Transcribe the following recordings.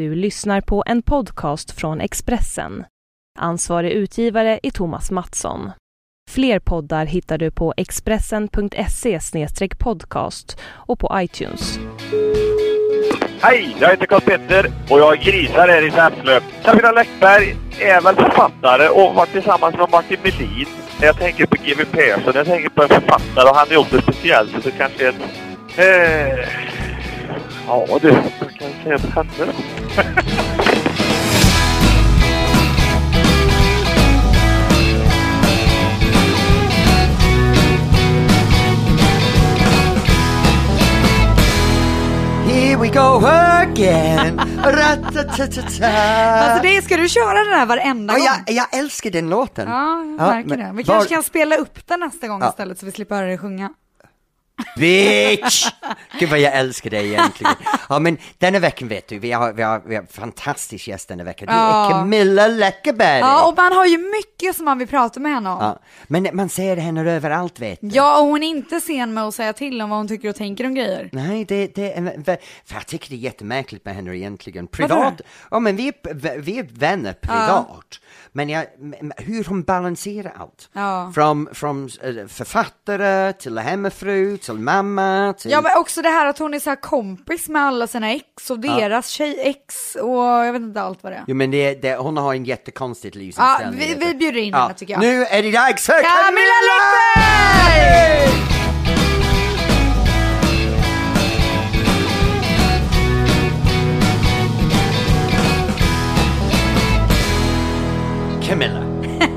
Du lyssnar på en podcast från Expressen. Ansvarig utgivare är Thomas Mattsson. Fler poddar hittar du på expressen.se podcast och på iTunes. Hej, jag heter Karl-Petter och jag grisar här i Säffle. Camilla Läckberg är väl författare och varit tillsammans med Martin Melin. När Jag tänker på GW Persson, jag tänker på en författare och han har gjort det speciellt så det kanske är ett... Eh, ja du, man kan säga på henne. Here we go again. Alltså det, ska du köra den här varenda Ja, gång? jag, jag älskar den låten. Ja, jag Ja, märker men det. Vi var- kanske kan spela upp den nästa gång Ja. istället så vi slipper höra dig sjunga. Bitch! Gud vad jag älskar dig egentligen. Ja men denna veckan vet du, vi har, vi har, vi har en fantastisk gäst denna vecka. Du Ja. är Camilla Läckberg. Ja, och man har ju mycket som man vill prata med henne om. Ja, Men man ser henne överallt vet du. Ja, och hon är inte sen med att säga till om vad hon tycker och tänker om grejer. Nej, det, det är, för jag tycker det är jättemärkligt med henne egentligen. Privat, ja men vi är, vi är vänner privat. Men jag, hur hon balanserar allt. Ja. Från, från eh, författare till hemmafru, till mamma, till... Ja, men också det här att hon är så här kompis med alla sina ex och deras tjej-ex och jag vet inte allt vad det är. Jo men det, det, hon har en jättekonstigt Ja, livsinställning. vi, vet du. vi bjuder in henne tycker jag. Nu är det dags för Camilla Läckberg! Camilla.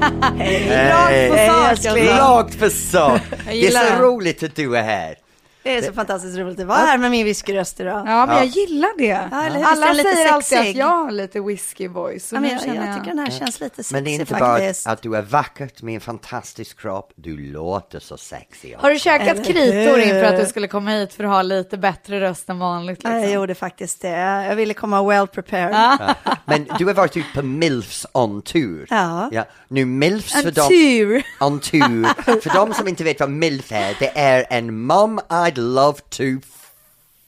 Rakt på sak, alltså. Rakt på sak. Det är så roligt att du är här. Det är så fantastiskt roligt att vara här med min whiskyröst idag. Ja, men Ja. jag gillar det. Ja, eller Alla säger alltid att jag har lite whisky voice. Ja, men jag, känner jag tycker den här känns lite sexig Men det är inte bara faktiskt. att du är vackert med en fantastisk kropp, du låter så sexig. Har du käkat kritor inför att du skulle komma hit för att ha lite bättre röst än vanligt? Liksom? Jag gjorde faktiskt det. Jag ville komma well prepared. Ja. Men du har varit ute på Milfs on tour. Ja. ja. Nu Milfs för En dem... tur. On tour. för de som inte vet vad Milf är, det är en mom I'd love to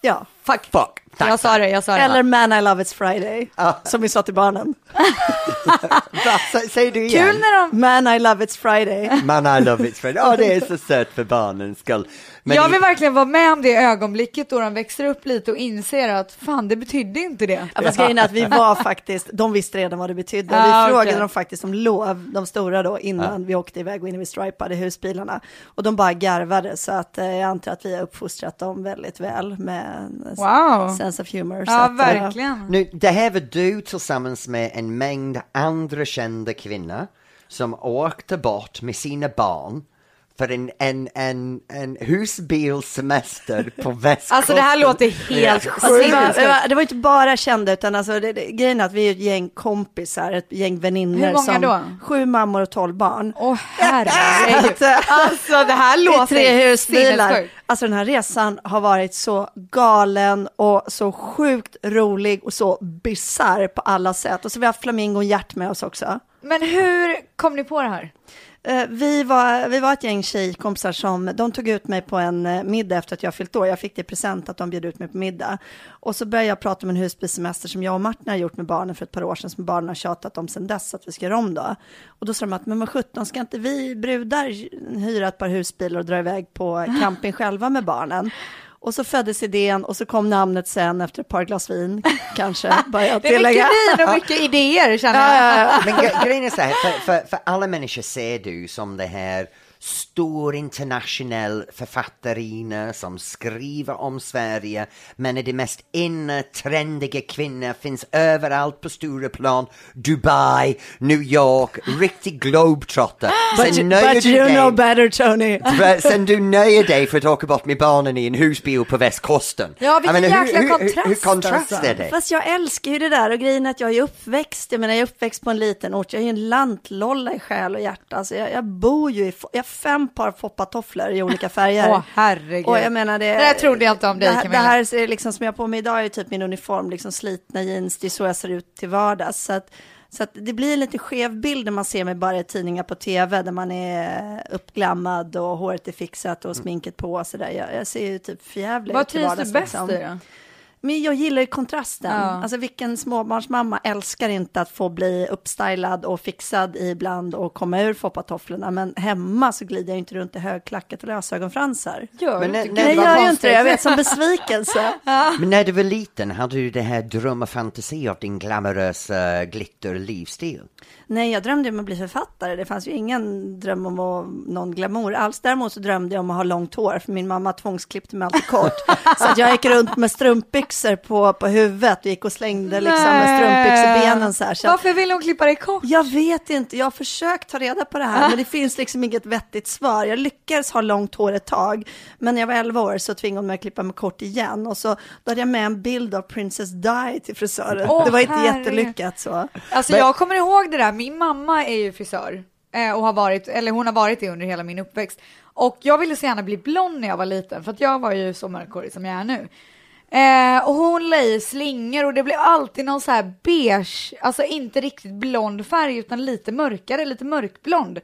Ja. Fuck. fuck. Tack, Jag sa det, jag sa det. Eller Man I Love It's Friday, som vi sa till barnen. Säg du igen. Kul när de... Man I Love It's Friday. Man I love it friend. Ja, det är så sött för barnens skull. Men jag i- vill verkligen vara med om det ögonblicket då de växer upp lite och inser att fan, det betydde inte det. Ja, fast grejen är att vi var faktiskt, de visste redan vad det betydde. Ja, vi frågade okej. dem faktiskt om lov, de stora då, innan vi åkte iväg och innan vi stripade husbilarna. Och de bara garvade, så att eh, jag antar att vi har uppfostrat dem väldigt väl med en Wow. sense of humor. så Ja, att, eh, verkligen. Nu, det här var du tillsammans med en mängd andra kända kvinnor som åkte bort med sina barn för en, en, en, en husbilsemester på västkusten. Alltså det här låter helt Alltså, det, var, det, var, det var inte bara kända, utan alltså, det, det, grejen är att vi är ett gäng kompisar, ett gäng väninnor. Hur många som, då? Sju mammor och tolv barn. Åh herregud. Att, eh, Alltså det här låter tre husbilar. Alltså den här resan har varit så galen och så sjukt rolig och så bisarr på alla sätt. Och så vi har Flamingo och Hjärt med oss också. Men hur kom ni på det här? Eh, Vi var, vi var ett gäng tjejkompisar som, de tog ut mig på en eh, middag efter att jag fyllt år. Jag fick det i present att de bjöd ut mig på middag. Och så började jag prata om en husbilsemester som jag och Martin har gjort med barnen för ett par år sedan, som barnen har tjatat om sedan dess att vi ska göra om då. Och då sa de att, men vad sjutton, ska inte vi brudar hyra ett par husbilar och dra iväg på camping själva med barnen? Och så föddes idén och så kom namnet sen efter ett par glas vin, kanske, bara jag Det är mycket vin och mycket idéer känner jag. Men gre- grejen är så här, för, för, för alla människor ser du som det här stor internationell författarinna som skriver om Sverige men är det mest inne, trendiga kvinna, finns överallt på stora plan, Dubai, New York, riktig globetrotter. But, you- nöjer but du you dig- know better Tony. För Sen du nöjer dig för att åka bort med barnen i en husbil på västkusten. Ja, vilken Jag menar, jäkla hur, hur, kontrast, hur kontrast alltså. är det? Fast jag älskar ju det där och grejen att jag är uppväxt, jag menar jag är uppväxt på en liten ort, jag är ju en lantlolla i själ och hjärta, alltså jag, jag bor ju i, jag fem par foppatofflor i olika färger. Åh herregud. och jag menar det, det där trodde jag inte om dig det, här- det Camilla. här ser liksom som jag har på mig idag är typ min uniform, liksom slitna jeans, det är så jag ser ut till vardags. Så att, så att det blir en lite skev bild när man ser mig bara i tidningar på tv, där man är uppglammad och håret är fixat och sminket på och sådär. Jag, jag ser ju typ förjävlig Vad ut till trivs du vardags, bäst liksom. i då? Men jag gillar ju kontrasten. Ja. Alltså vilken småbarnsmamma älskar inte att få bli uppstylad och fixad ibland och komma ur foppatofflorna. Men hemma så glider jag inte runt i högklackat och lösögonfransar. Gör Men när- när Nej, jag gör ju inte det. Jag vet, som besvikelse. Men när du var liten, hade du det här dröm och fantasi av din glamorösa glitter-livsstil? Nej, jag drömde om att bli författare. Det fanns ju ingen dröm om att, någon glamour alls. Däremot så drömde jag om att ha långt hår, för min mamma tvångsklippte mig alltid kort. så att jag gick runt med strumpbyxor på, på huvudet och gick och slängde liksom med strumpbyxebenen så här. Så Varför vill hon klippa dig kort? jag vet inte, jag har försökt ta reda på det här, men det finns liksom inget vettigt svar. Jag lyckades ha långt hår ett tag, men när jag var 11 år så tvingade hon mig att klippa mig kort igen. Och så då hade jag med en bild av Princess Di till frisören. Åh, det var inte herregud. jättelyckat så. Alltså Men- jag kommer ihåg det där, min mamma är ju frisör eh, och har varit, eller hon har varit det under hela min uppväxt. Och jag ville så gärna bli blond när jag var liten för att jag var ju så mörkhårig som jag är nu. Eh, och hon la i slingor och det blev alltid någon så här beige, alltså inte riktigt blond färg utan lite mörkare, lite mörkblond.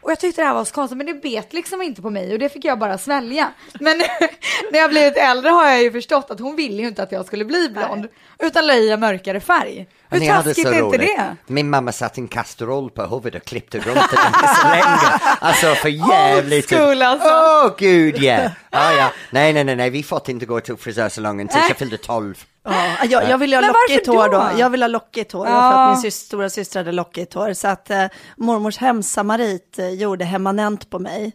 Och jag tyckte det här var så konstigt men det bet liksom inte på mig och det fick jag bara svälja. Men när jag blivit äldre har jag ju förstått att hon ville ju inte att jag skulle bli blond utan la i en mörkare färg. Hur Ni taskigt är inte det? Min mamma satte en kastrull på huvudet och klippte runt den så länge. Alltså för jävligt. Old school, alltså. Åh gud ja. Ah, ja. Nej, nej, nej, nej, vi fått inte gå till frisörsalongen tills jag fyllde 12. Ja, jag, jag ville ha lockigt hår då. då? Jag ville ha lockigt hår Ja. för att min syster, stora syster hade lockigt hår. Så att eh, mormors hemsamarit eh, gjorde hemmanent på mig.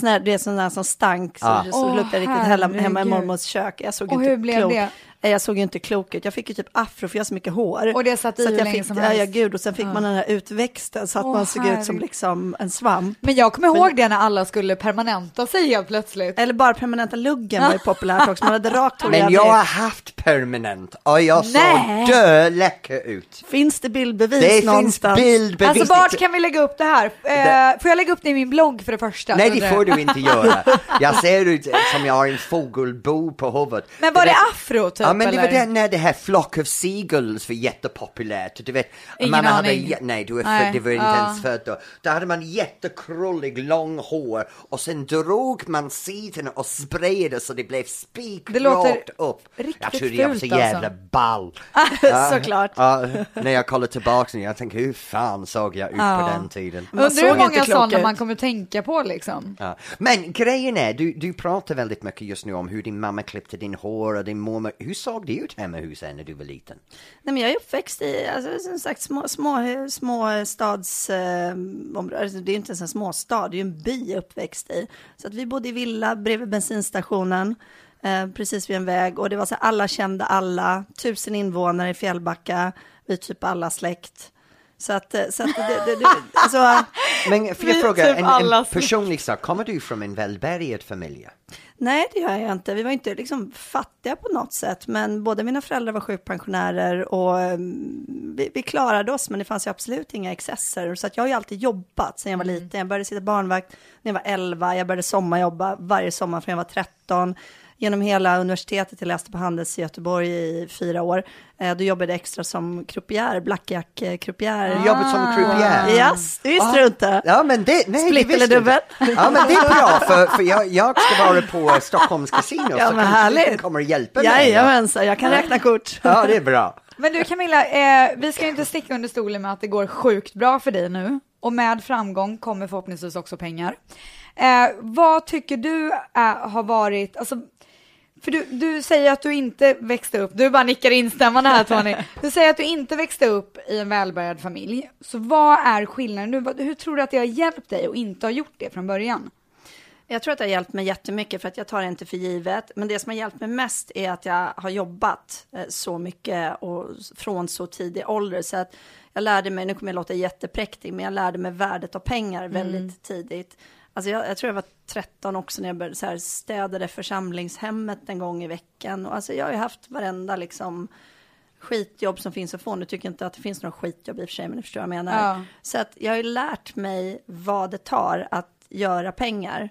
Sån här, det är sån där som stank, så, Ja. så Åh, luktade riktigt hemma, i mormors kök. Jag såg Och inte hur blev klok. det? Jag såg ju inte klok ut. Jag fick ju typ afro för jag har så mycket hår. Och det satt i så att jag fick, som ja, ja, helst. gud. Och sen fick man den här utväxten så att Åh, man såg ut som liksom en svamp. Men jag kommer ihåg det när alla skulle permanenta sig helt plötsligt. Eller bara permanenta luggen var ju populärt också. Man hade rakt hår Men jag har haft permanent och jag såg Nej. dö läcker ut. Finns det bildbevis Det finns någonstans? bildbevis. Alltså vart kan vi lägga upp det här? Eh, får jag lägga upp det i min blogg för det första? Nej, det får du inte göra. Jag ser ut som jag har en fågelbo på huvudet. Men var det vet- afro typ? Ja, men det var det när det här Flock of Seagulls var jättepopulärt. Du vet, Ingen man hade, aning. jä- nej, du, är Nej, född, du var inte ja. ens född då. Då hade man jättekrullig, lång hår och sen drog man sidorna och sprayade så det blev spikrakt upp. riktigt jag trodde jag var så alltså. jävla ball. Såklart. Ja, när jag kollar tillbaka nu, jag tänker hur fan såg jag ut Ja. på den tiden? Undrar hur många sådana ut. man kommer tänka på liksom. Ja. Men grejen är, du, du pratar väldigt mycket just nu om hur din mamma klippte din hår och din mormor. Hur såg det ut hemma hos när du var liten? Nej, men jag är uppväxt i, alltså, som sagt, små, små, små stads, eh, alltså, det är inte ens en småstad, det är ju en by jag uppväxt i. Så att vi bodde i villa bredvid bensinstationen, eh, precis vid en väg. Och det var så här, alla kände alla, tusen invånare i Fjällbacka, vi typ alla släkt. Så att, eh, så att det, det, det, alltså, Men får jag fråga, typ en, en personlig sak, kommer du från en välbärgad familj? Nej, det gör jag inte. Vi var inte liksom fattiga på något sätt, men båda mina föräldrar var sjukpensionärer och um, vi, vi klarade oss, men det fanns ju absolut inga excesser. Så jag har ju alltid jobbat sedan jag var liten. Jag började sitta barnvakt när jag var 11, jag började sommarjobba varje sommar från jag var 13. Genom hela universitetet, jag läste på Handels i Göteborg i fyra år. Eh, då jobbade jag extra som croupier, blackjack-croupier. Du jobbat som croupier? Yes, det visste du inte. Ja men det, nej Split det eller dubbel? Ja men det är bra för, för jag, jag ska vara på Stockholms casino Ja, så men kanske härligt. du kommer hjälpa mig. Jajamensan, jag kan räkna kort. Ja det är bra. Men du Camilla, eh, vi ska ju inte sticka under stolen med att det går sjukt bra för dig nu. Och med framgång kommer förhoppningsvis också pengar. Eh, vad tycker du är, har varit, alltså, för du, du säger att du inte växte upp, du bara nickar instämmande här Tony. Du säger att du inte växte upp i en välbärgad familj. Så vad är skillnaden? Vad- hur tror du att det har hjälpt dig att inte ha gjort det från början? Jag tror att det har hjälpt mig jättemycket för att jag tar det inte för givet. Men det som har hjälpt mig mest är att jag har jobbat eh, så mycket och från så tidig ålder. Så att jag lärde mig, nu kommer jag låta jättepräktig, men jag lärde mig värdet av pengar väldigt tidigt. Alltså jag, jag tror jag var 13 också när jag började så här städade församlingshemmet en gång i veckan. Och alltså jag har ju haft varenda liksom skitjobb som finns att få. Nu tycker jag inte att det finns några skitjobb i och för sig, men ni förstår vad jag menar. Ja. Så att jag har ju lärt mig vad det tar att göra pengar.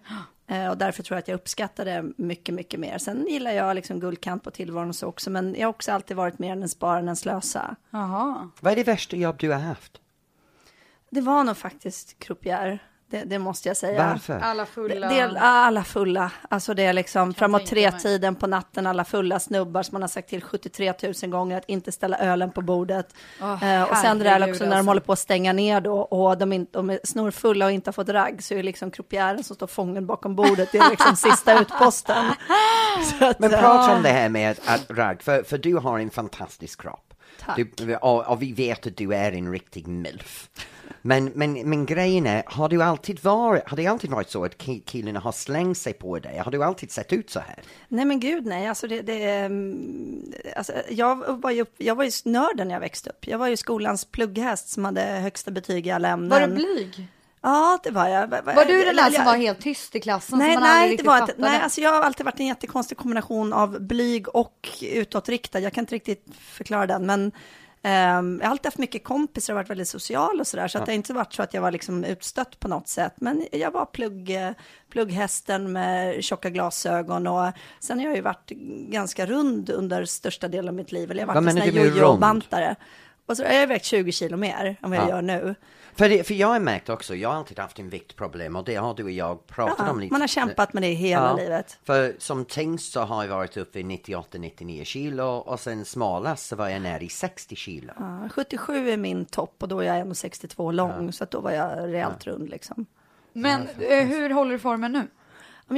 Eh, och därför tror jag att jag uppskattar det mycket, mycket mer. Sen gillar jag liksom guldkant på tillvaron och så också, men jag har också alltid varit mer än en spara än en slösa. Jaha. Vad är det värsta jobb du har haft? Det var nog faktiskt croupier. Det, det måste jag säga. Varför? Alla fulla. Del, alla fulla, alltså det är liksom framåt tre-tiden på natten, alla fulla snubbar som man har sagt till 73 000 gånger att inte ställa ölen på bordet. Åh, eh, och sen det där också när de alltså. håller på att stänga ner då och de, in, de är snorfulla och inte har fått ragg så är liksom croupieren som står fången bakom bordet, det är liksom sista utposten. Så att, Men eh, prata om det här med att ragg, för, för du har en fantastisk kropp. Tack. Du, och, och vi vet att du är en riktig milf. Men, men, men grejen är, har du alltid varit, har det alltid varit så att ki- killarna har slängt sig på dig? Har du alltid sett ut så här? Nej men gud nej, alltså det, det mm, alltså, jag var ju, jag var ju nörden när jag växte upp. Jag var ju skolans plugghäst som hade högsta betyg i alla ämnen. Var du blyg? Ja, det var jag. Var du den där som var helt tyst i klassen? Nej, nej, det var inte, nej, alltså jag har alltid varit en jättekonstig kombination av blyg och utåtriktad. Jag kan inte riktigt förklara den, men ehm, jag har alltid haft mycket kompisar och varit väldigt social och sådär, så att det har inte varit så att jag var liksom utstött på något sätt. Men jag var plugg, plugghästen med tjocka glasögon och sen har jag ju varit ganska rund under största delen av mitt liv. Eller jag har varit en sån här jojo-bantare. Och så har jag vägt 20 kilo mer än vad jag Ja. gör nu. För, det, för jag har märkt också, jag har alltid haft en viktproblem och det har du och jag pratat Ja, om lite. man har kämpat med det hela Ja, livet. För som tyngst så har jag varit uppe i 98-99 kilo och sen smalast så var jag nere i 60 kilo. Ja, 77 är min topp och då är jag 1,62 lång, så att då var jag rejält rund liksom. Men eh, hur håller du formen nu?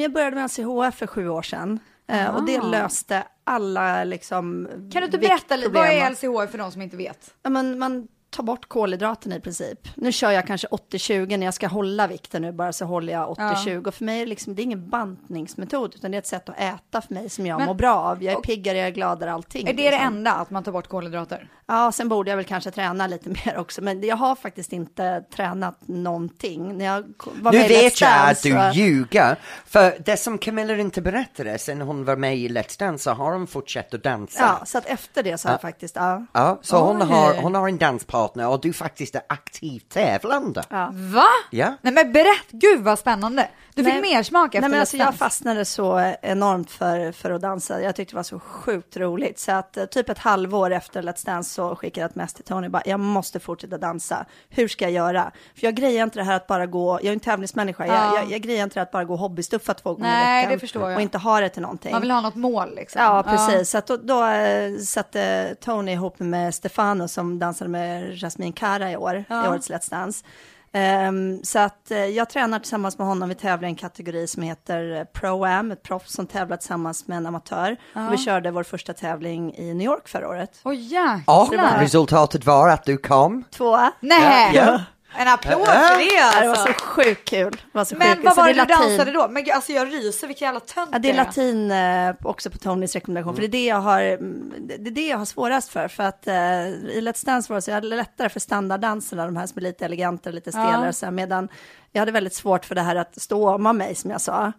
Jag började med LCHF för sju år sedan eh, och det löste alla liksom Kan du inte berätta lite, vad är LCHF för de som inte vet? Ja, men man tar bort kolhydraterna i princip. Nu kör jag kanske 80-20 när jag ska hålla vikten nu bara så håller jag 80-20 och för mig är det, liksom, det är ingen bantningsmetod utan det är ett sätt att äta för mig som jag Men- mår bra av. Jag är och- piggare, jag är gladare, allting. Är det det liksom. enda, att man tar bort kolhydrater? Ja, sen borde jag väl kanske träna lite mer också, men jag har faktiskt inte tränat någonting. När jag var Nu med Let's vet jag att du så- ljuger, för det som Camilla inte berättade sen hon var med i Let's Dance så har hon fortsatt att dansa. Ja, så att efter det så har jag faktiskt, ja. Ja, så hon har, hon har en danspartner och du faktiskt är aktivt tävlande. ja. Va? Ja. Nej men berätt, gud vad spännande. Du fick mer smak efter Nej, men alltså, jag fastnade så enormt för, för att dansa. Jag tyckte det var så sjukt roligt. Så att eh, typ ett halvår efter Let's Dance så skickade jag ett mess till Tony. Bara, jag måste fortsätta dansa. Hur ska jag göra? För jag grejer inte det här att bara gå, jag är en tävlingsmänniska. Jag, Ja. jag, jag grejer inte det att bara gå hobbystuffa två gånger Nej, i veckan. det förstår jag. Och inte ha det till någonting. Man vill ha något mål liksom. Ja, precis. Så att då, då eh, satte Tony ihop med Stefano som dansade med Jasmine Cara i år, i årets Let's Dance. Ehm, så att eh, jag tränar tillsammans med honom. Vi tävlar i en kategori som heter eh, Pro-Am, ett proffs som tävlar tillsammans med en amatör. Och vi körde vår första tävling i New York förra året. Åh jäklar. Och resultatet var att du kom. Tvåa. Nej! Ja. En applåd för det Ja, det var alltså. så sjukt kul. Det var så Men sjukt kul. vad Så var det är du latin. dansade då? Men alltså jag ryser, vilka jävla tönt Ja, det är det latin eh, också på Tonys rekommendation, för det är det jag har, mm, det det är det jag har svårast för, för att eh, i Let's Dance var det så jag hade lättare för standarddanserna, de här som är lite elegantare, lite stelare, så här, medan jag hade väldigt svårt för det här att stå av mig, som jag sa.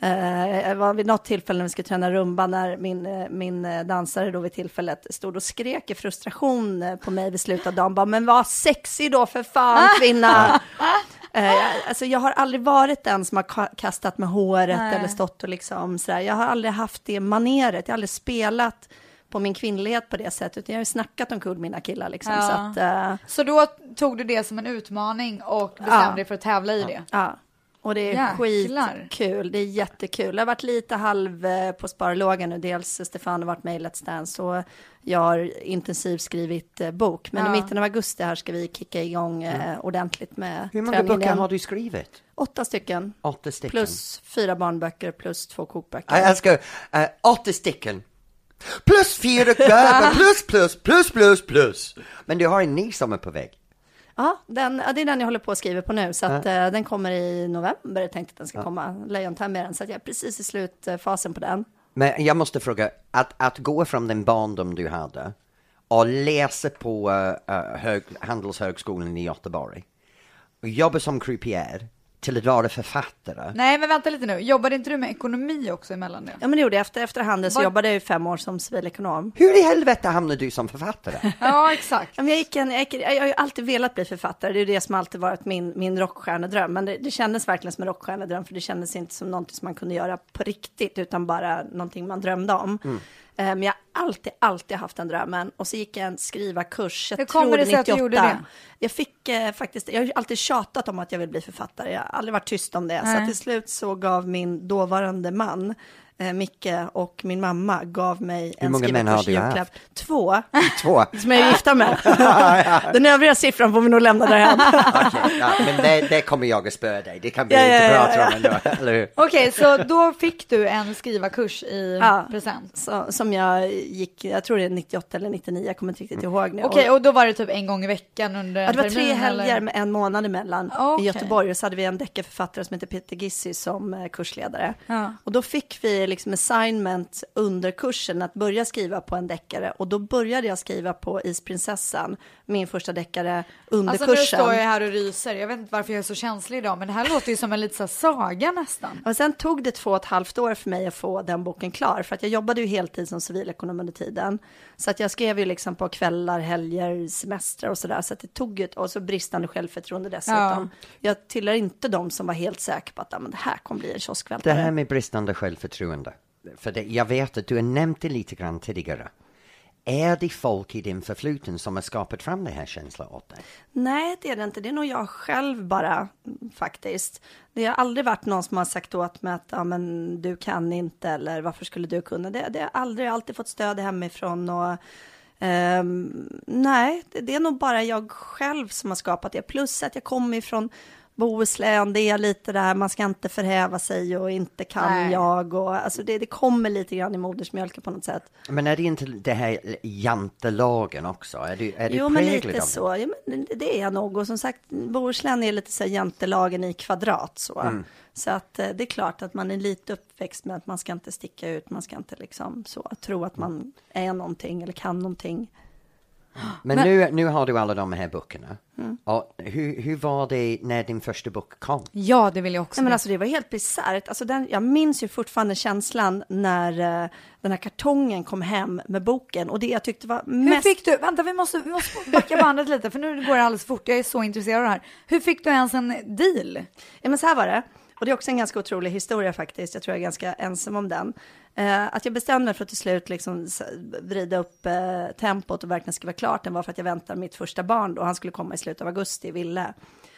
Eh, jag var vid något tillfälle när vi skulle träna rumba, när min, eh, min eh, dansare då vid tillfället stod och skrek i frustration eh, på mig vid slutet av dagen, bara, men var sexig då för fan kvinna! Eh, alltså jag har aldrig varit den som har ka- kastat med håret Nej. eller stått och liksom sådär. Jag har aldrig haft det maneret. Jag har aldrig spelat på min kvinnlighet på det sättet. utan Jag har ju snackat om kul mina killar liksom. Ja. Så att, eh, Så då tog du det som en utmaning och bestämde Ja. dig för att tävla i det? ja. Och det är Jäklar. skitkul, det är jättekul. Jag har varit lite halv eh, på sparlåga nu. Dels Stefan har varit med i Let's Dance och jag har intensivt skrivit eh, bok. Men Ja. i mitten av augusti här ska vi kicka igång eh, ordentligt med Hur många träningen böcker har du skrivit? Åtta stycken. Åtta stycken. Plus fyra barnböcker plus två kokböcker. Jag älskar uh, åtta stycken. Plus fyra grabbar, plus plus, plus plus plus. Men du har en ny som är på väg. Ja, den, ja, det är den jag håller på att skriva på nu, så att, eh, den kommer i november. Jag tänkte att den ska komma, Lejontime är den, så att jag är precis i slutfasen på den. Men jag måste fråga, att, att gå från den barndom du hade och läsa på uh, hög, Handelshögskolan i Göteborg och jobba som croupier till att vara författare. Nej men vänta lite nu, jobbade inte du med ekonomi också emellan det? Ja, men det gjorde jag. Efter, efter handel så Vad- jobbade jag i fem år som civilekonom. Hur i helvete hamnade du som författare? Ja exakt. Ja, men Jag, gick en, jag, gick, jag har ju alltid velat bli författare, det är ju det som alltid varit min, min rockstjärnedröm. Men det, det kändes verkligen som en rockstjärnedröm, för det kändes inte som någonting som man kunde göra på riktigt, utan bara någonting man drömde om. Eh, Men jag har alltid, alltid haft den drömmen. Och så gick jag en skrivarkurs, jag Hur kommer tror det sig att du 98. gjorde det? Jag fick eh, faktiskt, jag har alltid tjatat om att jag vill bli författare. Jag har aldrig varit tyst om det. Så Nej. att till slut så gav min dåvarande man, eh, Micke och min mamma gav mig en många män har du julklapp. haft? Två, Två. som jag är gifta med. Den övriga siffran får vi nog lämna därhän. Okej, ja, men det, det kommer jag att spöa dig. Det kan vi Ja, inte ja, ja, prata om ändå, eller hur? Okej, så då fick du en skrivarkurs i Ja. present. Så, som jag gick, jag tror det är 98 eller 99, jag kommer inte riktigt ihåg nu. Okej, och då var det typ en gång i veckan under Ja, det var tre helger eller? med en månad emellan Okej. i Göteborg och så hade vi en deckarförfattare som heter Peter Gissi som eh, kursledare. Ja. Och då fick vi liksom assignment under kursen att börja skriva på en deckare och då började jag skriva på Isprinsessan, min första deckare under Alltså nu kursen. står jag här och ryser. Jag vet inte varför jag är så känslig idag, men det här låter ju som en lite så här saga nästan. Och sen tog det två och ett halvt år för mig att få den boken klar, för att jag jobbade ju heltid som civilekonom under tiden. Så att jag skrev ju liksom på kvällar, helger, semestrar och sådär, så att det tog ju ett, och så bristande självförtroende dessutom. Jag tillhör inte de som var helt säkra på att "Ja, men det här kommer bli en Det kioskvältare. här med bristande självförtroende. För det, jag vet att du har nämnt det lite grann tidigare. Är det folk i din förfluten som har skapat fram den här känslan åt dig? Nej, det är det inte. Det är nog jag själv bara, mm, faktiskt. Det har aldrig varit någon som har sagt åt mig att ja, men, du kan inte eller varför skulle du kunna? Det, det har aldrig, alltid fått stöd hemifrån och um, nej, det, det är nog bara jag själv som har skapat det. Plus att jag kommer ifrån Bohuslän, det är lite det här, man ska inte förhäva sig och inte kan Nej. jag och alltså det, det kommer lite grann i modersmjölken på något sätt. Men är det inte det här jantelagen också? Är du, är du Jo, men lite så. Ja, men det- det är jag nog. Och som sagt, Bohuslän är lite så här jantelagen i kvadrat. Så, Mm. så att eh, det är klart att man är lite uppväxt med att man ska inte sticka ut, man ska inte liksom så, tro att man är någonting eller kan någonting. Men, nu, nu har du alla de här böckerna. Och hur, hur var det när din första bok kom? Ja, det vill jag också. Nej, men alltså det var helt bisarrt. Alltså den, jag minns ju fortfarande känslan när eh, den här kartongen kom hem med boken. Och det jag tyckte var Hur mest... fick du, vänta vi måste, vi måste backa bandet lite för nu går det alldeles fort, jag är så intresserad av det här. Hur fick du ens en deal? Ja, men så här var det. Och det är också en ganska otrolig historia faktiskt. Jag tror jag är ganska ensam om den. Eh, att jag bestämde mig för att till slut liksom vrida upp eh, tempot och verkligen skriva klart den var för att jag väntade mitt första barn då. Han skulle komma i slutet av augusti, Ville.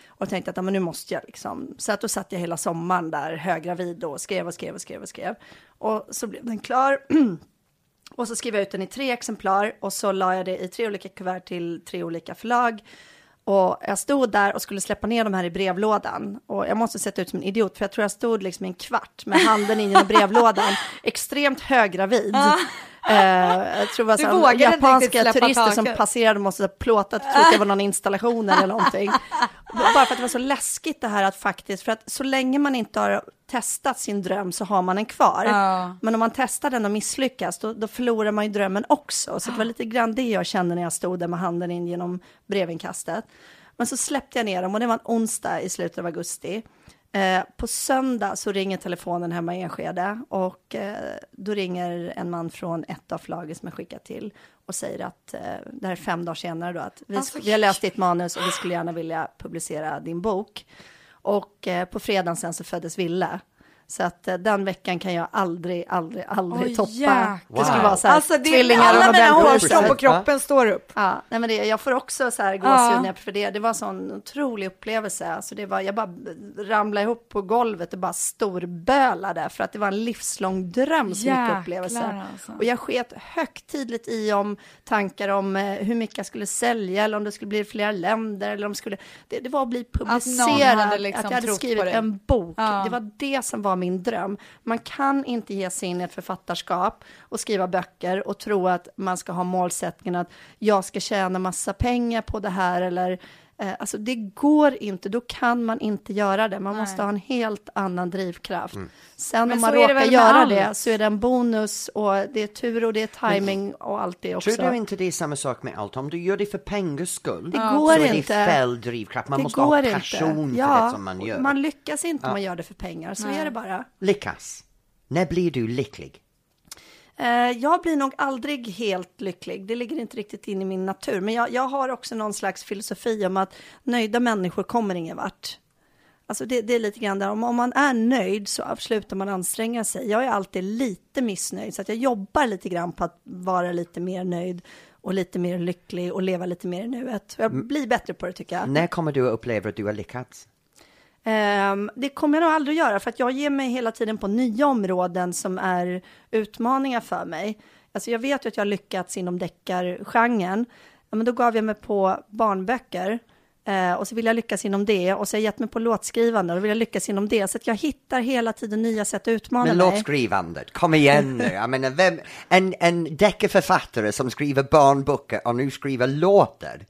Och tänkte att ja, men nu måste jag liksom. Så att då satt jag hela sommaren där höggravid och skrev och skrev och skrev och skrev. Och så blev den klar. Och så skrev jag ut den i tre exemplar och så la jag det i tre olika kuvert till tre olika förlag. Och jag stod där och skulle släppa ner de här i brevlådan. Och jag måste sett ut som en idiot, för jag tror jag stod liksom i en kvart med handen in genom brevlådan, extremt höggravid. Eh, jag tror det var så här japanska turister som taket. passerade måste ha plåtat, att det var någon installation eller någonting. Bara för att det var så läskigt det här att faktiskt, för att så länge man inte har testat sin dröm så har man den kvar. Ja. Men om man testar den och misslyckas, då, då förlorar man ju drömmen också. Så det var lite grann det jag kände när jag stod där med handen in genom brevinkastet. Men så släppte jag ner dem och det var en onsdag i slutet av augusti. Eh, på söndag så ringer telefonen hemma i Enskede och eh, då ringer en man från ett av förlagen som jag skickat till och säger att eh, det här är fem dagar senare då att vi, Alltså, vi har läst ditt manus och vi skulle gärna vilja publicera din bok. Och eh, på fredagen sen så föddes Ville. Så att eh, den veckan kan jag aldrig, aldrig, aldrig Oj, toppa. jäklar. Det skulle vara så här, Alltså det, tvillingar alla och mina hårstrån på kroppen står upp. Ja, nej men det, jag får också så här Ja. gåshud jag- för det. Det var en sån otrolig upplevelse. Alltså det var, jag bara ramlade ihop på golvet och bara storbölade för att det var en livslång dröm så mycket Jäklar, upplevelse. alltså. Och jag sket högtidligt i om tankar om eh, hur mycket jag skulle sälja eller om det skulle bli flera länder eller om det skulle, det, det var att bli publicerad, hade liksom att jag hade trott på skrivit en bok. Ja. Det var det som var min dröm. Man kan inte ge sig in i ett författarskap och skriva böcker och tro att man ska ha målsättningen att jag ska tjäna massa pengar på det här eller eh, alltså det går inte, då kan man inte göra det. Man Nej. måste ha en helt annan drivkraft. Sen Men om man så råkar göra allt. det så är det en bonus och det är tur och det är timing och allt det också. Tror du inte det är samma sak med allt? Om du gör det för pengars skull Det så går är det inte. fel drivkraft. Man det måste går ha inte. passion för ja, det som man gör. Man lyckas inte om man gör det för pengar, så är det bara. Lyckas. När blir du lycklig? Eh, jag blir nog aldrig helt lycklig, det ligger inte riktigt in i min natur. Men jag, jag har också någon slags filosofi om att nöjda människor kommer ingen vart. Alltså det, det är lite grann där, om, om man är nöjd så slutar man anstränga sig. Jag är alltid lite missnöjd, så att jag jobbar lite grann på att vara lite mer nöjd och lite mer lycklig och leva lite mer i nuet. Jag blir bättre på det tycker jag. När kommer du att uppleva att du har lyckats? Ehm, det kommer jag nog aldrig att göra, för att jag ger mig hela tiden på nya områden som är utmaningar för mig. Alltså jag vet ju att jag har lyckats inom deckargenren, men då gav jag mig på barnböcker. Eh, och så vill jag lyckas inom det och så har jag gett mig på låtskrivande och vill jag lyckas inom det. Så att jag hittar hela tiden nya sätt att utmana Men mig. låtskrivandet, kom igen nu. Jag menar, vem, en, en deckarförfattare som skriver barnböcker och nu skriver låtar.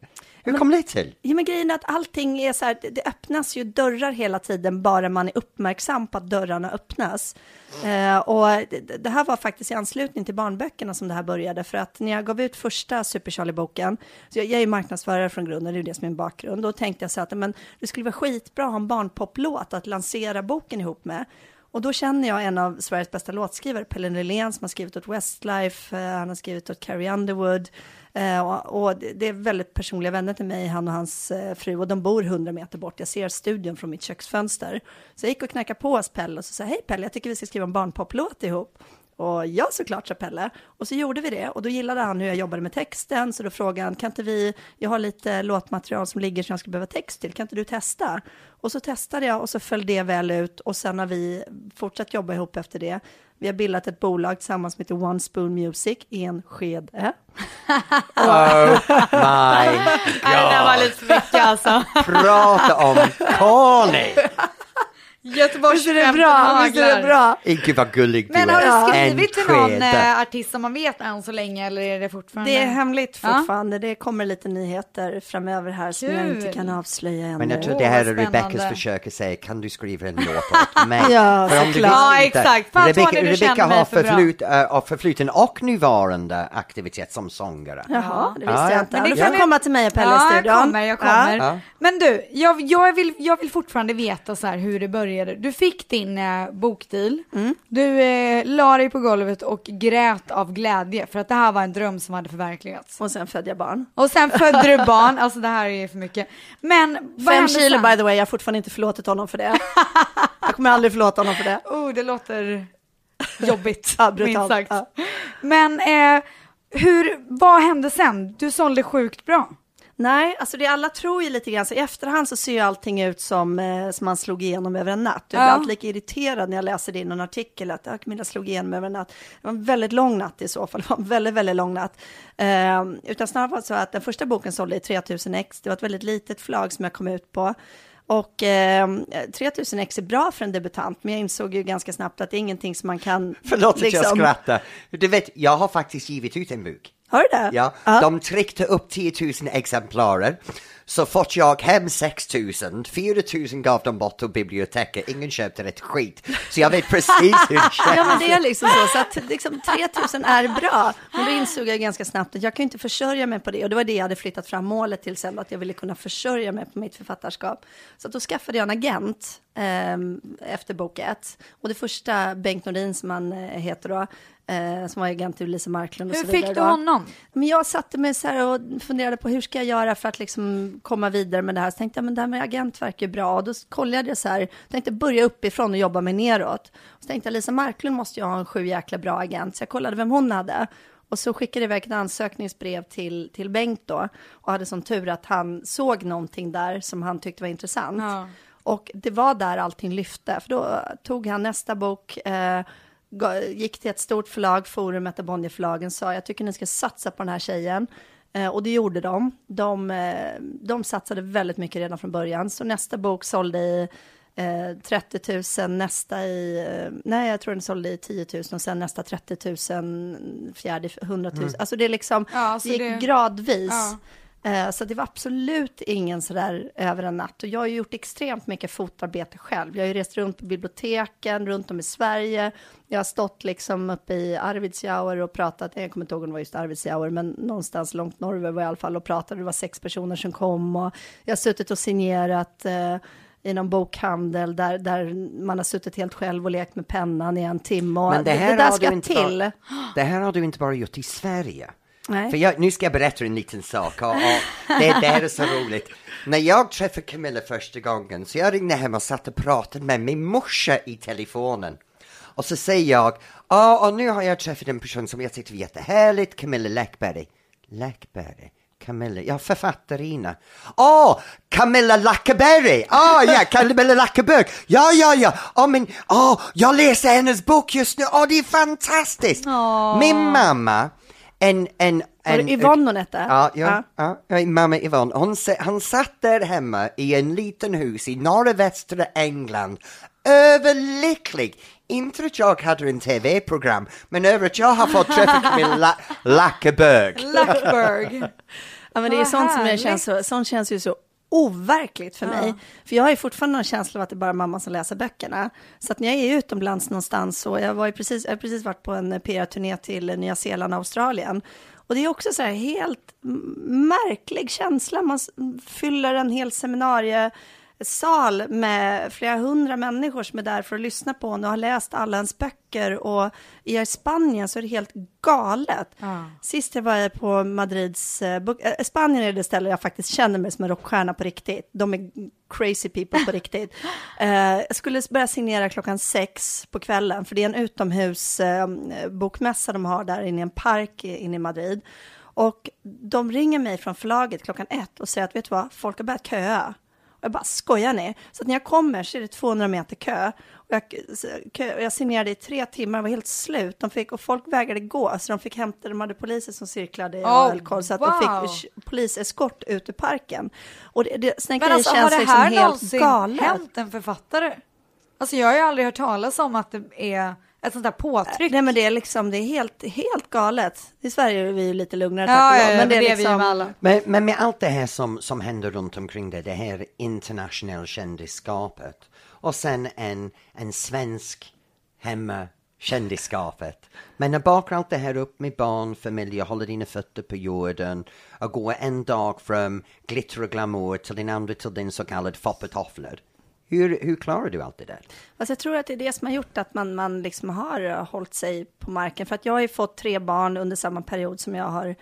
Hur kom det till? Ja, men grejen är att allting är så här, det, det öppnas ju dörrar hela tiden bara man är uppmärksam på att dörrarna öppnas. Eh, och det, det här var faktiskt i anslutning till barnböckerna som det här började, för att när jag gav ut första Super Charlie-boken, så jag, jag är marknadsförare från grunden, det är ju det som är min bakgrund, då tänkte jag så att men, det skulle vara skitbra att ha en barnpoplåt att lansera boken ihop med. Och då känner jag en av Sveriges bästa låtskrivare, Pelle Nylén, som har skrivit åt Westlife, eh, han har skrivit åt Carrie Underwood. Eh, och, det är väldigt personliga vänner till mig, han och hans eh, fru, och de bor 100 meter bort. Jag ser studion från mitt köksfönster. Så jag gick och knackade på hos Pelle och så sa hej Pelle, jag tycker vi ska skriva en barnpoplåt ihop. Och ja, såklart, sa Pelle. Och så gjorde vi det. Och då gillade han hur jag jobbade med texten, så då frågade han, kan inte vi, jag har lite låtmaterial som ligger som jag skulle behöva text till, kan inte du testa? Och så testade jag och så föll det väl ut och sen har vi fortsatt jobba ihop efter det. Vi har bildat ett bolag tillsammans som heter One Spoon Music, en skede. Oh my Nej, det där var lite för mycket alltså. Prata om corny! Göteborgs Visst är det bra? Visst är det bra? Gud vad gullig du Men är. har du skrivit till någon eh, artist som man vet än så länge eller är det fortfarande? Det är hemligt Ja. fortfarande. Det kommer lite nyheter framöver här som jag inte Kul. kan avslöja ännu. Men jag tror det här är spännande. försök att säga, kan du skriva en låt åt mig? Ja, För om du Ja, exakt. Fan, Rebecca, Rebecca har förflut, äh, förfluten och nuvarande aktivitet som sångare. Jaha, det visste Ja, jag ja. inte. Men det Du kan vi- komma till mig och Pelle i Ja, studion. jag kommer, jag kommer. Ja. Men du, jag, jag, vill, jag vill fortfarande veta så här hur det började. Du fick din eh, bokdeal, Mm. du eh, la dig på golvet och grät av glädje för att det här var en dröm som hade förverkligats. Och sen födde jag barn. Och sen födde du barn, alltså det här är för mycket. Men vad Fem kilo sen? by the way, jag har fortfarande inte förlåtit honom för det. jag kommer aldrig förlåta honom för det. Oh, det låter jobbigt, Ja, minst sagt. Ja. Men eh, hur, vad hände sen? Du sålde sjukt bra. Nej, alltså det alla tror ju lite grann, så i efterhand så ser ju allting ut som, eh, som man slog igenom över en natt. Jag blir Ja. alltid lika irriterad när jag läser det i någon artikel, att ja, Camilla slog igenom över en natt. Det var en väldigt lång natt i så fall, det var en väldigt, väldigt lång natt. Eh, utan snarare var det så att den första boken sålde i 3000 ex, det var ett väldigt litet förlag som jag kom ut på. Och eh, 3000 ex är bra för en debutant, men jag insåg ju ganska snabbt att det är ingenting som man kan... Förlåt att jag liksom- skrattar. Du vet, jag har faktiskt givit ut en bok. Har du det? Ja, de tryckte upp 10 000 exemplarer. Så fort jag hem 6 000, 4 000 gav de bort till biblioteket, ingen köpte ett skit. Så jag vet precis hur det känns. Ja men det är liksom så, så att liksom 3000 är bra. Men då insåg jag ganska snabbt att jag kan inte försörja mig på det. Och det var det jag hade flyttat fram målet till sen, att jag ville kunna försörja mig på mitt författarskap. Så att då skaffade jag en agent ehm, efter bok ett. Och det första, Bengt Nordin som han eh, heter då, eh, som var agent till Lisa Marklund och Hur så vidare. fick du då. honom? Men jag satte mig så här och funderade på hur ska jag göra för att liksom komma vidare med det här. Så tänkte jag, men det här med agent verkar ju bra. Och då kollade jag så här, tänkte börja uppifrån och jobba mig neråt. Och så tänkte jag, Lisa Marklund måste ju ha en sju jäkla bra agent. Så jag kollade vem hon hade. Och så skickade jag iväg ett ansökningsbrev till, till Bengt då. Och hade som tur att han såg någonting där som han tyckte var intressant. Ja. Och det var där allting lyfte, för då tog han nästa bok, eh, gick till ett stort förlag, Forum, ett av Bonnierförlagen, sa jag tycker ni ska satsa på den här tjejen. Eh, och det gjorde de. De, eh, de satsade väldigt mycket redan från början, så nästa bok sålde i eh, 30 000, nästa i, eh, nej jag tror den sålde i 10 000 och sen nästa 30 000, fjärde 100 000. Alltså det är liksom, Ja, det gick det- gradvis. Ja. Eh, Så det var absolut ingen sådär över en natt. Och jag har ju gjort extremt mycket fotarbete själv. Jag har ju rest runt på biblioteken runt om i Sverige. Jag har stått liksom uppe i Arvidsjaur och pratat, jag kommer inte ihåg om det var just Arvidsjaur, men någonstans långt norröver var jag i alla fall och pratade. Det var sex personer som kom och jag har suttit och signerat eh, i någon bokhandel där, där man har suttit helt själv och lekt med pennan i en timme. Men det här, där har ska du inte till. Bara, det här har du inte bara gjort i Sverige. Nej. För jag, nu ska jag berätta en liten sak och, och det, det här är så roligt. När jag träffade Camilla första gången så jag ringde hem och satt och pratade med min morsa i telefonen. Och så säger jag, ja och nu har jag träffat en person som jag tyckte var jättehärligt, Camilla Läckberg. Läckberg? Camilla, ja författarina. Åh, oh, Camilla Lackerberg! Ah, ja, Camilla Lackerberg! Ja, ja, ja! Åh, oh, men, åh, jag läser hennes bok just nu, åh, det är fantastiskt! Min mamma, en, en, Var det en... Yvonne hon hette? Ja, ja, ja. ja mamma Yvonne, hon, han satt där hemma i en liten hus i norra västra England, överlycklig. Inte att jag hade en tv-program, men över att jag har fått träffa Camilla La- Lackerberg. Lackberg. Ja, men det är sånt som jag känns så, sånt känns ju så overkligt för mig. För jag har ju fortfarande någon känsla av att det är bara mamma som läser böckerna. Så att när jag är utomlands någonstans, och jag, var ju precis, jag har precis varit på en PR-turné till Nya Zeeland och Australien. Och det är också så här helt märklig känsla. Man fyller en hel seminariesal med flera hundra människor som är där för att lyssna på en och har läst alla ens böcker. Och i Spanien så är det helt galet. Sist jag var på Madrids, eh, eh, Spanien är det ställe jag faktiskt känner mig som en rockstjärna på riktigt. De är crazy people på riktigt. Eh, jag skulle börja signera klockan sex på kvällen, för det är en utomhus eh, bokmässa de har där inne i en park inne i Madrid. Och de ringer mig från förlaget klockan ett och säger att vet du vad, folk har börjat köa. Och jag bara, skojar ni? Så att när jag kommer så är det 200 meter kö. Och jag, kö, jag signerade i tre timmar, var helt slut. De fick, och folk vägrade gå, så de fick hämta, de hade poliser som cirklade i Oh, alkohol, så att de wow. fick sh- poliseskort ut ur parken. Och det, det, såna Men alltså har känns det liksom här helt någonsin galet. hänt en författare? Alltså jag har ju aldrig hört talas om att det är ett sånt där påtryck. Nej men det är liksom, det är helt, helt galet. I Sverige är vi ju lite lugnare ja, tack och ja, men det är vi ju liksom... med alla. Men, men med allt det här som, som händer runt omkring det, det här internationella kändisskapet och sen en, en svensk hemmakändisskapet. Men när bakar allt det här upp med barn, familj, håller dina fötter på jorden och går en dag från glitter och glamour till din andra till din så kallad foppetofflor. Hur, hur klarar du allt det där? Alltså jag tror att det är det som har gjort att man, man liksom har eh, hållit sig på marken. För att jag har ju fått tre barn under samma period som jag har,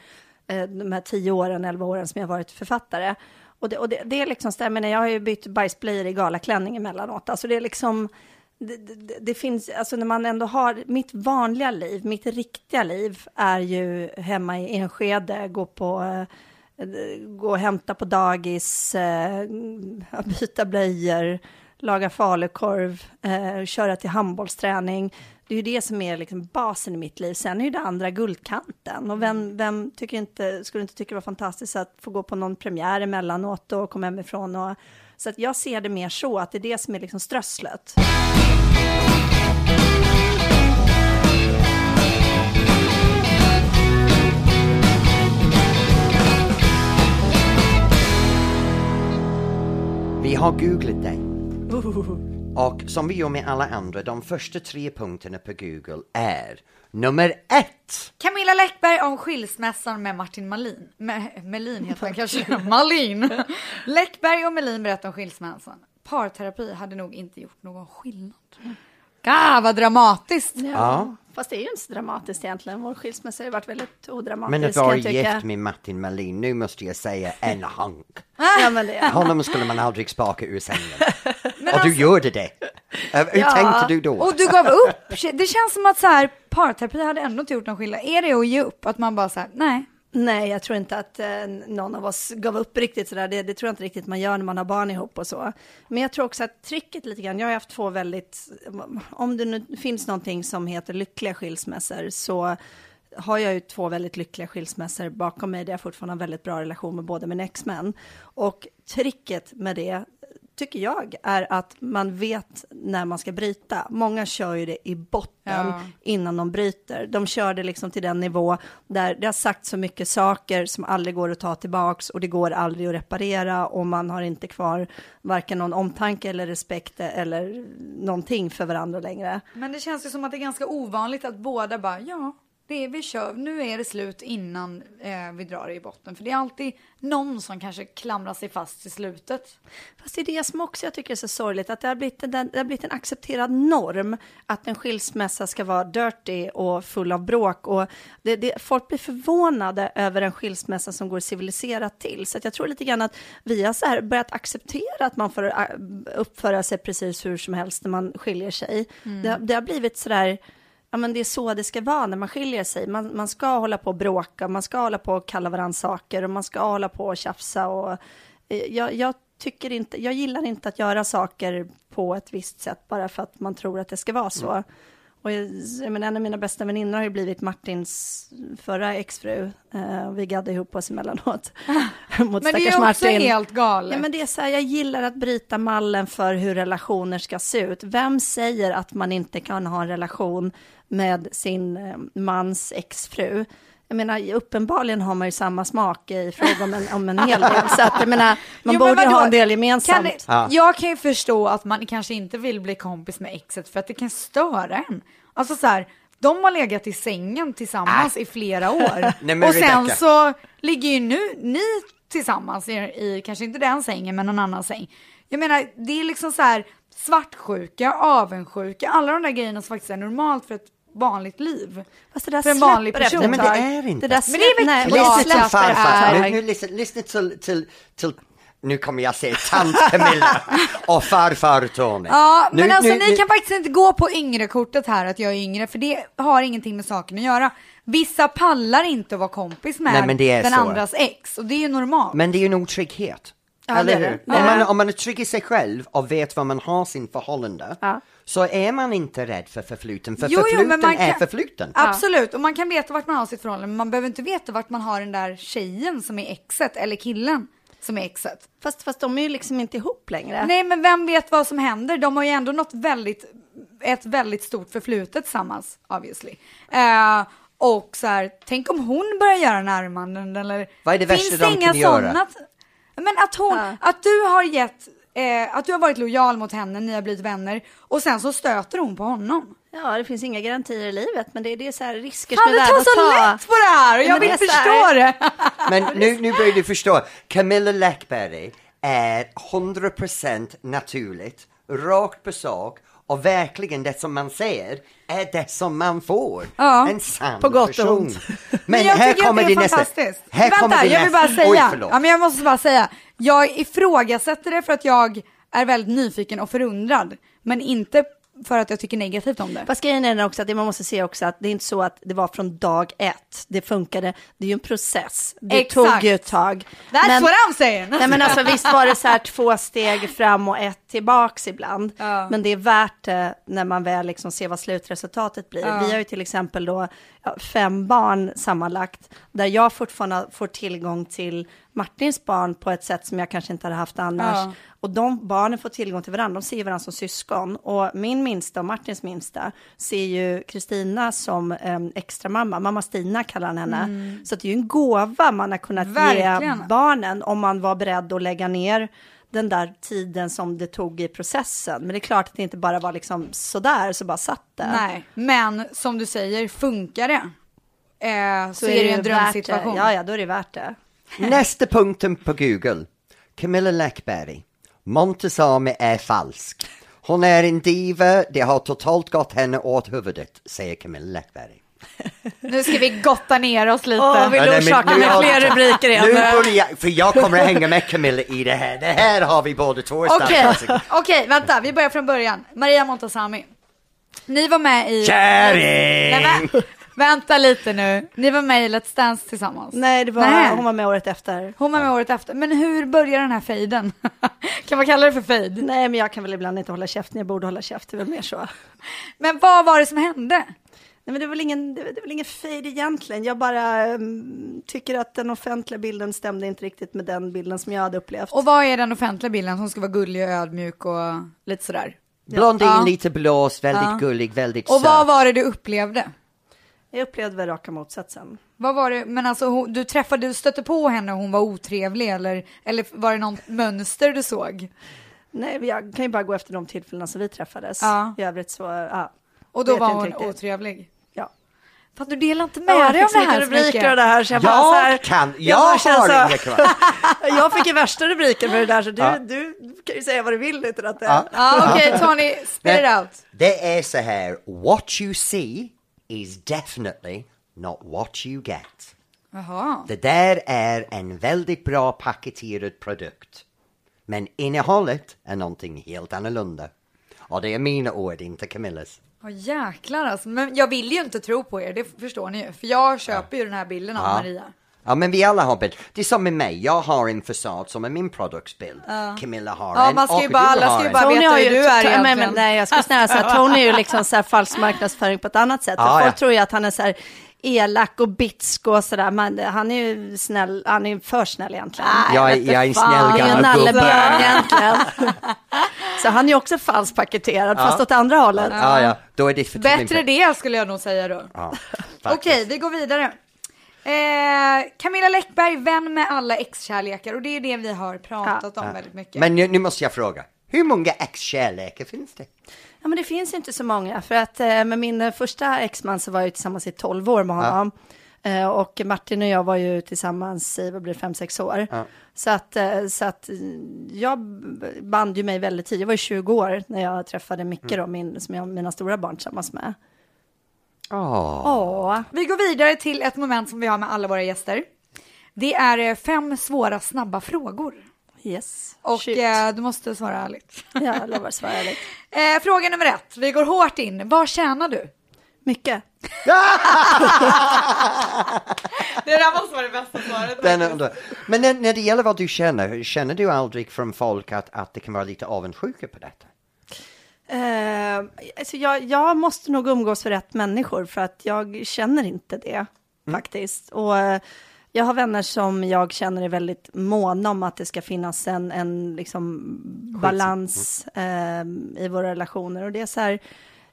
eh, de här tio åren, elva åren som jag har varit författare. Och det, och det, det är liksom, stämmer, jag har ju bytt bajsblöjor i galaklänning emellanåt. Alltså det är liksom, det, det, det finns, alltså när man ändå har, mitt vanliga liv, mitt riktiga liv är ju hemma i Enskede, gå på eh, gå och hämta på dagis, eh, byta blöjor, laga falukorv, eh, köra till handbollsträning. Det är ju det som är liksom basen i mitt liv. Sen är ju det andra guldkanten. Och vem, vem tycker inte, skulle inte tycka det var fantastiskt att få gå på någon premiär emellanåt och komma hemifrån. Och, så att jag ser det mer så, att det är det som är liksom strösslet. Vi har googlat dig. Och som vi gör med alla andra, de första tre punkterna på Google är nummer ett. Camilla Läckberg om skilsmässan med Martin Malin. Me- Melin heter han kanske. Malin. Läckberg och Melin berättar om skilsmässan. Parterapi hade nog inte gjort någon skillnad. Ah, vad dramatiskt. Ja. Fast det är ju inte så dramatiskt egentligen. Vår skilsmässa har ju varit väldigt odramatisk. Men att vara gift med Martin Melin, nu måste jag säga en hank. Ja, men det, Honom skulle man aldrig spaka ur sängen. och alltså- du gjorde det. Eh, Hur Ja. tänkte du då? Och du gav upp. Det känns som att så här, parterapi hade ändå inte gjort någon skillnad. Är det att ge upp? Att man bara så här, nej. Nej, jag tror inte att eh, någon av oss gav upp riktigt sådär. Det, det tror jag inte riktigt man gör när man har barn ihop och så. Men jag tror också att tricket lite grann, jag har haft två väldigt, om det nu finns någonting som heter lyckliga skilsmässor så har jag ju två väldigt lyckliga skilsmässor bakom mig där jag fortfarande har en väldigt bra relation med båda mina exmän. Och tricket med det tycker jag är att man vet när man ska bryta. Många kör ju det i botten Ja. innan de bryter. De kör det liksom till den nivå där det har sagt så mycket saker som aldrig går att ta tillbaks och det går aldrig att reparera och man har inte kvar varken någon omtanke eller respekt eller någonting för varandra längre. Men det känns ju som att det är ganska ovanligt att båda bara, ja, det är, vi kör, nu är det slut innan eh, vi drar i botten. För det är alltid någon som kanske klamrar sig fast till slutet. Fast det är det som också jag tycker är så sorgligt, att det har blivit, en- det har blivit en accepterad norm att en skilsmässa ska vara dirty och full av bråk. Och det, det, folk blir förvånade över en skilsmässa som går civiliserat till. Så jag tror lite grann att vi har så här börjat acceptera att man får äh, uppföra sig precis hur som helst när man skiljer sig. Det, har- det har blivit så där, ja men det är så det ska vara när man skiljer sig. Man, man ska hålla på och bråka, man ska hålla på och kalla varandra saker och man ska hålla på och tjafsa och eh, jag, jag tycker inte, jag gillar inte att göra saker på ett visst sätt bara för att man tror att det ska vara så. Och jag, jag menar, en av mina bästa väninnor har ju blivit Martins förra exfru. Eh, vi gaddade ihop oss emellanåt. mot Men det är också Martin. helt galet. Ja, men det är så här, jag gillar att bryta mallen för hur relationer ska se ut. Vem säger att man inte kan ha en relation med sin eh, mans exfru? Jag menar, uppenbarligen har man ju samma smak i fråga om en, om en hel del. Så att, jag menar, man Jo, men borde vadå? ha en del Kan gemensamt. Ja. Jag kan ju förstå att man kanske inte vill bli kompis med exet för att det kan störa en. Alltså så här, de har legat i sängen tillsammans i flera år. Nej, men och sen så ligger ju nu ni tillsammans i, i, kanske inte den sängen, men någon annan säng. Jag menar, det är liksom så här svartsjuka, avundsjuka, alla de där grejerna som faktiskt är normalt för ett vanligt liv. Fast det där För en vanlig person. Nej, men det är inte. Det där Men det är väl klart det Lyssna till släpper farfar. är- Nu, nu lyssna, lyssna till, till, till, nu kommer jag säga tant Camilla och farfar Tony. Ja, Nu- men alltså nu- ni nu- kan faktiskt inte gå på yngre-kortet här att jag är yngre, för det har ingenting med saken att göra. Vissa pallar inte att vara kompis med Nej, den så. andras ex, och det är ju normalt. Men det är ju en otrygghet. Ja, Eller hur? Om, man, om man är trygg i sig själv och vet vad man har sin förhållande Ja. Så är man inte rädd för förfluten, för Jo, jo, förfluten man är kan- förfluten. Absolut, och man kan veta vart man har sitt förhållande, men man behöver inte veta vart man har den där tjejen som är exet, eller killen som är exet. Fast, fast de är ju liksom inte ihop längre. Nej, men vem vet vad som händer? De har ju ändå något väldigt, ett väldigt stort förflutet tillsammans, obviously. Eh, och så här, tänk om hon börjar göra närmanden eller... Vad är det värsta Finns de inga kan göra? sådana- Men att hon, Ja. att du har gett, eh, att du har varit lojal mot henne, ni har blivit vänner och sen så stöter hon på honom. Ja, det finns inga garantier i livet, men det är, det är så här risker som är du värda tar att så ta. lätt på det här och Ja, jag men vill det så förstå här- det. Men nu, nu börjar du förstå. Camilla Läckberg är 100% naturligt, rakt på sak och verkligen det som man ser är det som man får. Ja, en sann på gott och person. ont. Men, Men jag här tycker kommer att det nästa. fantastiskt. Här kommer Vänta, din jag vill bara säga. Oj, ja, men jag måste bara säga. Jag ifrågasätter det för att jag är väldigt nyfiken och förundrad. Men inte för att jag tycker negativt om det. Fast grejen är också att det man måste se också att det är inte så att det var från dag ett. Det funkade. Det är ju en process. Det Exakt. tog ju ett tag. That's Men- what I'm saying! Nej men alltså visst var det så här två steg fram och ett tillbaks ibland. Ja. Men det är värt det när man väl liksom ser vad slutresultatet blir. Ja. Vi har ju till exempel då fem barn sammanlagt. Där jag fortfarande får tillgång till Martins barn på ett sätt som jag kanske inte hade haft annars. Ja. Och de barnen får tillgång till varandra, de ser varandra som syskon. Och min minsta och Martins minsta ser ju Kristina som um, extra mamma. Mamma Stina kallar han henne. Så att det är ju en gåva man har kunnat ge Verkligen. barnen om man var beredd att lägga ner den där tiden som det tog i processen. Men det är klart att det inte bara var liksom sådär så bara satt det. Nej, men som du säger, funkar det? Eh, så, Så är det ju en det. drömsituation. Ja, ja, då är det värt det. Nästa punkten på Google. Camilla Läckberg. Montesami är falsk. Hon är en diva, det har totalt gått henne åt huvudet, säger Camilla Läckberg. Nu ska vi gotta ner oss lite. Åh, vill du orsaka med fler rubriker igen? Nu börjar jag, för jag kommer att hänga med Camilla i det här. Det här har vi båda två starka Okej, okej, vänta, vi börjar från början. Maria Montazami. Ni var med i... Kärring! Vänta lite nu. Ni var med i Let's Dance tillsammans. Nej, det var, Nej. hon var med året efter. Hon var med året efter. Men hur börjar den här fejden? kan man kalla det för fejd? Nej, men jag kan väl ibland inte hålla käften, jag borde hålla käft, det är väl mer så. Men vad var det som hände? Nej, men det är väl ingen, det är väl ingen fejd egentligen. Jag bara um, tycker att den offentliga bilden stämde inte riktigt med den bilden som jag hade upplevt. Och vad är den offentliga bilden som ska vara gullig och ödmjuk och lite sådär? Blondin, Ja. lite blåst, väldigt Ja. gullig, väldigt Och söt. vad var det du upplevde? Jag upplevde väl raka motsatsen. Vad var det, men alltså hon, du träffade, du stötte på henne och hon var otrevlig eller, eller var det något mönster du såg? Nej, jag kan ju bara gå efter de tillfällena som vi träffades. Ja. I övrigt så, ja. Och då Vet var jag hon riktigt. otrevlig? ja. För att du delar inte med jag dig av det här rubriker och det här så jag bara så här, Jag kan, jag jag så- har kvar. Jag fick ju värsta rubriken för det där så du, Ja. du kan ju säga vad du vill utan att det... Ja. Ja, okej Tony, spit it out. Det är så här, what you see is definitely not what you get. Jaha. Det där är en väldigt bra paketerad produkt. Men innehållet är någonting helt annorlunda. Och det är mina ord, inte Camillas. Åh jäklar alltså. Men jag vill ju inte tro på er, det förstår ni ju. För jag köper ju den här bilden av Ja. Maria. Ja men vi alla har bild. Det är som med mig, jag har en fasad som är min produktsbild. Camilla har Ja, en man ska ju och bara- du alla har ska ju en. bara- Tony veta hur du är nej, men, egentligen. nej, jag skulle snarare säga Tony är ju liksom så här falsk marknadsföring på ett annat sätt. Ja, folk ja. tror ju att han är så här elak och bitsk och sådär, men han är ju snäll, han är ju för snäll egentligen. Jag är- jag är en snäll gammal gubbe. egentligen. så han är ju också falskt paketerad, fast åt andra hållet. Ja, ja, då är det för Bättre det skulle jag nog säga då. Ja, Okej, vi går vidare. Eh, Camilla Läckberg, vän med alla ex-kärlekar och det är det vi har pratat om väldigt mycket. Men nu, nu måste jag fråga, hur många ex-kärlekar finns det? Ja, men det finns inte så många, för att eh, med min eh, första exman så var jag tillsammans i 12 år med honom. Eh, och Martin och jag var ju tillsammans i, vad blir det, 5-6 år. Så att, så att jag band ju mig väldigt tidigt, jag var ju 20 år när jag träffade Micke då, min, som jag har mina stora barn tillsammans med. Åh. Vi går vidare till ett moment som vi har med alla våra gäster. Det är eh, fem svåra snabba frågor. yes. Och eh, du måste svara ärligt. Jag lovar att svara ärligt. Eh, fråga nummer ett, vi går hårt in. Vad tjänar du? Mycket. Det där måste vara det bästa svaret. Den men när, när det gäller vad du känner, känner du aldrig från folk att, att det kan vara lite avundsjuka på detta? Eh, alltså jag, jag måste nog umgås för rätt människor för att jag känner inte det faktiskt. Och eh, jag har vänner som jag känner är väldigt måna om att det ska finnas en, en liksom balans eh, i våra relationer. Och det är så här,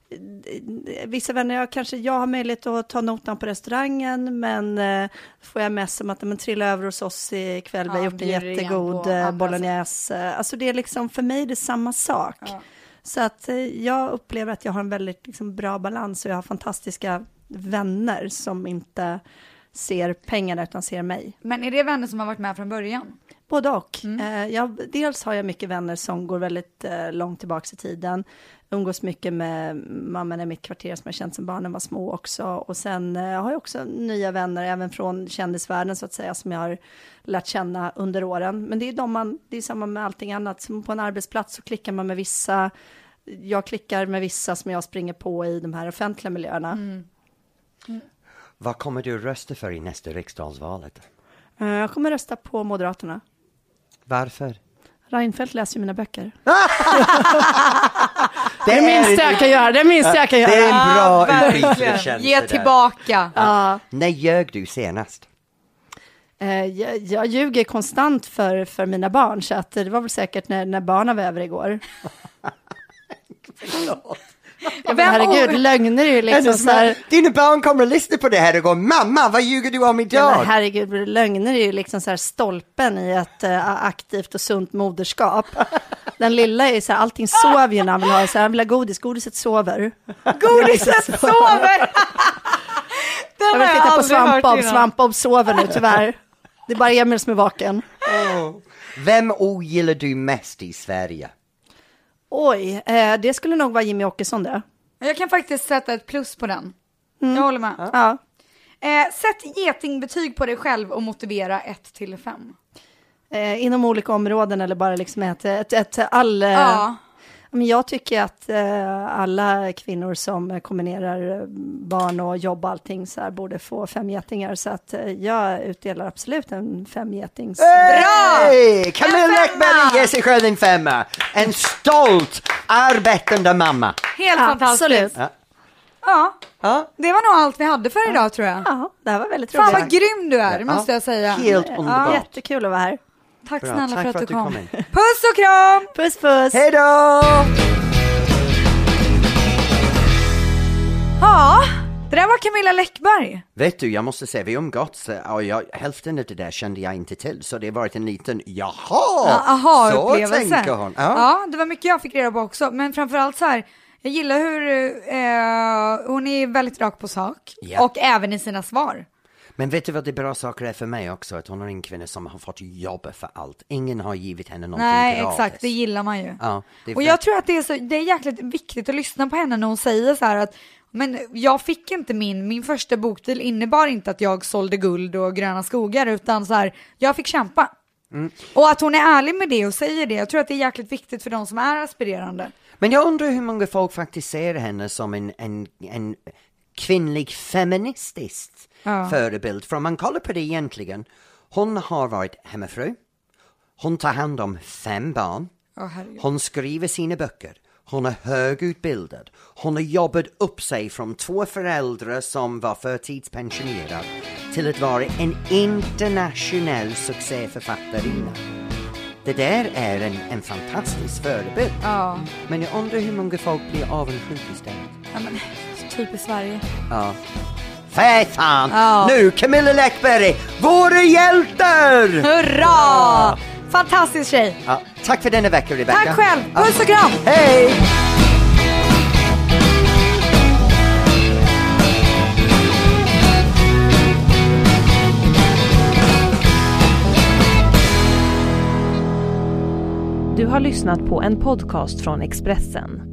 eh, vissa vänner, jag kanske jag har möjlighet att ta notan på restaurangen, men eh, får jag mess om att men, trilla över hos oss ikväll, vi har Ja, gjort en jättegod bolognese. Alltså det är liksom, för mig är det samma sak. Ja. Så att eh, jag upplever att jag har en väldigt liksom, bra balans och jag har fantastiska vänner som inte ser pengarna utan ser mig. Men är det vänner som har varit med från början? Både och. Mm. Eh, jag, dels har jag mycket vänner som går väldigt eh, långt tillbaka i tiden. Umgås mycket med mamman i mitt kvarter som jag känt sedan barnen var små också. Och sen eh, har jag också nya vänner, även från kändisvärlden så att säga, som jag har lärt känna under åren. Men det är de man, det är samma med allting annat. Som på en arbetsplats så klickar man med vissa. Jag klickar med vissa som jag springer på i de här offentliga miljöerna. Vad kommer du rösta för i nästa riksdagsvalet? Eh, jag kommer rösta på Moderaterna. Varför? Reinfeldt läser ju mina böcker. Det minsta jag kan göra, det minsta jag kan Det är göra. en bra utbytestjänst. Ge tillbaka. Ja. När ljög du senast? Eh, jag, jag ljuger konstant för, för mina barn, så att det var väl säkert när, när barnen var över igår. Ja, men herregud, lögner är ju liksom så här... Dina barn kommer att lyssna på det här och gå Mamma, vad ljuger du om Ja, idag? men herregud, lögner är ju liksom så här stolpen i ett eh, aktivt och sunt moderskap. Den lilla är så här, allting sover ju när han vill ha, så här, han vill ha godis, godiset sover. Godiset sover! Den Jag vill titta på Svampbob. Svampbob sover nu tyvärr. Det är bara Emil som är vaken. Vem ogillar du mest i Sverige? Oj, eh, det skulle nog vara Jimmy Åkesson det. Jag kan faktiskt sätta ett plus på den. Jag håller med. Ja. Eh, sätt getingbetyg på dig själv och motivera 1 till 5. Eh, inom olika områden eller bara liksom ett, ett, ett all... eh, Ja. Men jag tycker att eh, alla kvinnor som kombinerar eh, barn och jobb och allting så här borde få fem getingar. Så att eh, jag utdelar absolut en femgetings... Hey! Camilla En femma! Läckberg ger sig själv en femma. En stolt arbetande mamma. Helt Absolut. fantastiskt. Ja. Ja, Ja. det var nog allt vi hade för idag tror jag. Ja, det här var väldigt Fan roligt. vad grym du är, Ja. måste jag säga. Helt Ja, underbart. jättekul att vara här. Tack Bra, snälla tack för att du kom. in. Puss och kram! Puss puss! Hej då! Ja, det där var Camilla Läckberg. Vet du, jag måste säga, vi umgåtts och jag, hälften av det där kände jag inte till, så det har varit en liten jaha, Ja, så Aha-upplevelse. tänker hon. Ja. Ja, det var mycket jag fick reda på också, men framförallt så här, Jag gillar hur eh, hon är väldigt rak på sak Ja. och även i sina svar. Men vet du vad det bra saker är för mig också? Att hon är en kvinna som har fått jobba för allt. Ingen har givit henne någonting Nej, gratis. exakt, det gillar man ju. Ja, Och för- jag tror att det är, så, det är jäkligt viktigt att lyssna på henne när hon säger så här att men jag fick inte min, min första bokdeal innebar inte att jag sålde guld och gröna skogar utan så här, jag fick kämpa. Mm. Och att hon är ärlig med det och säger det, jag tror att det är jäkligt viktigt för de som är aspirerande. Men jag undrar hur många folk faktiskt ser henne som en, en, en kvinnlig feministisk Ja. förebild. För om man kollar på det egentligen, hon har varit hemmafru, hon tar hand om fem barn, herregud. hon skriver sina böcker, hon är högutbildad, hon har jobbat upp sig från två föräldrar som var förtidspensionerade till att vara en internationell succéförfattarinna. Det där är en, en fantastisk förebild. Ja, Men jag undrar hur många folk blir avundsjuka istället. ja men typ i Sverige. Ja. Fy fan! Ja. Nu Camilla Läckberg, våra hjältar! Hurra! Fantastisk tjej! Ja, tack för denna vecka Rebecca. Tack själv! Puss och kram! Hej! Du har lyssnat på en podcast från Expressen.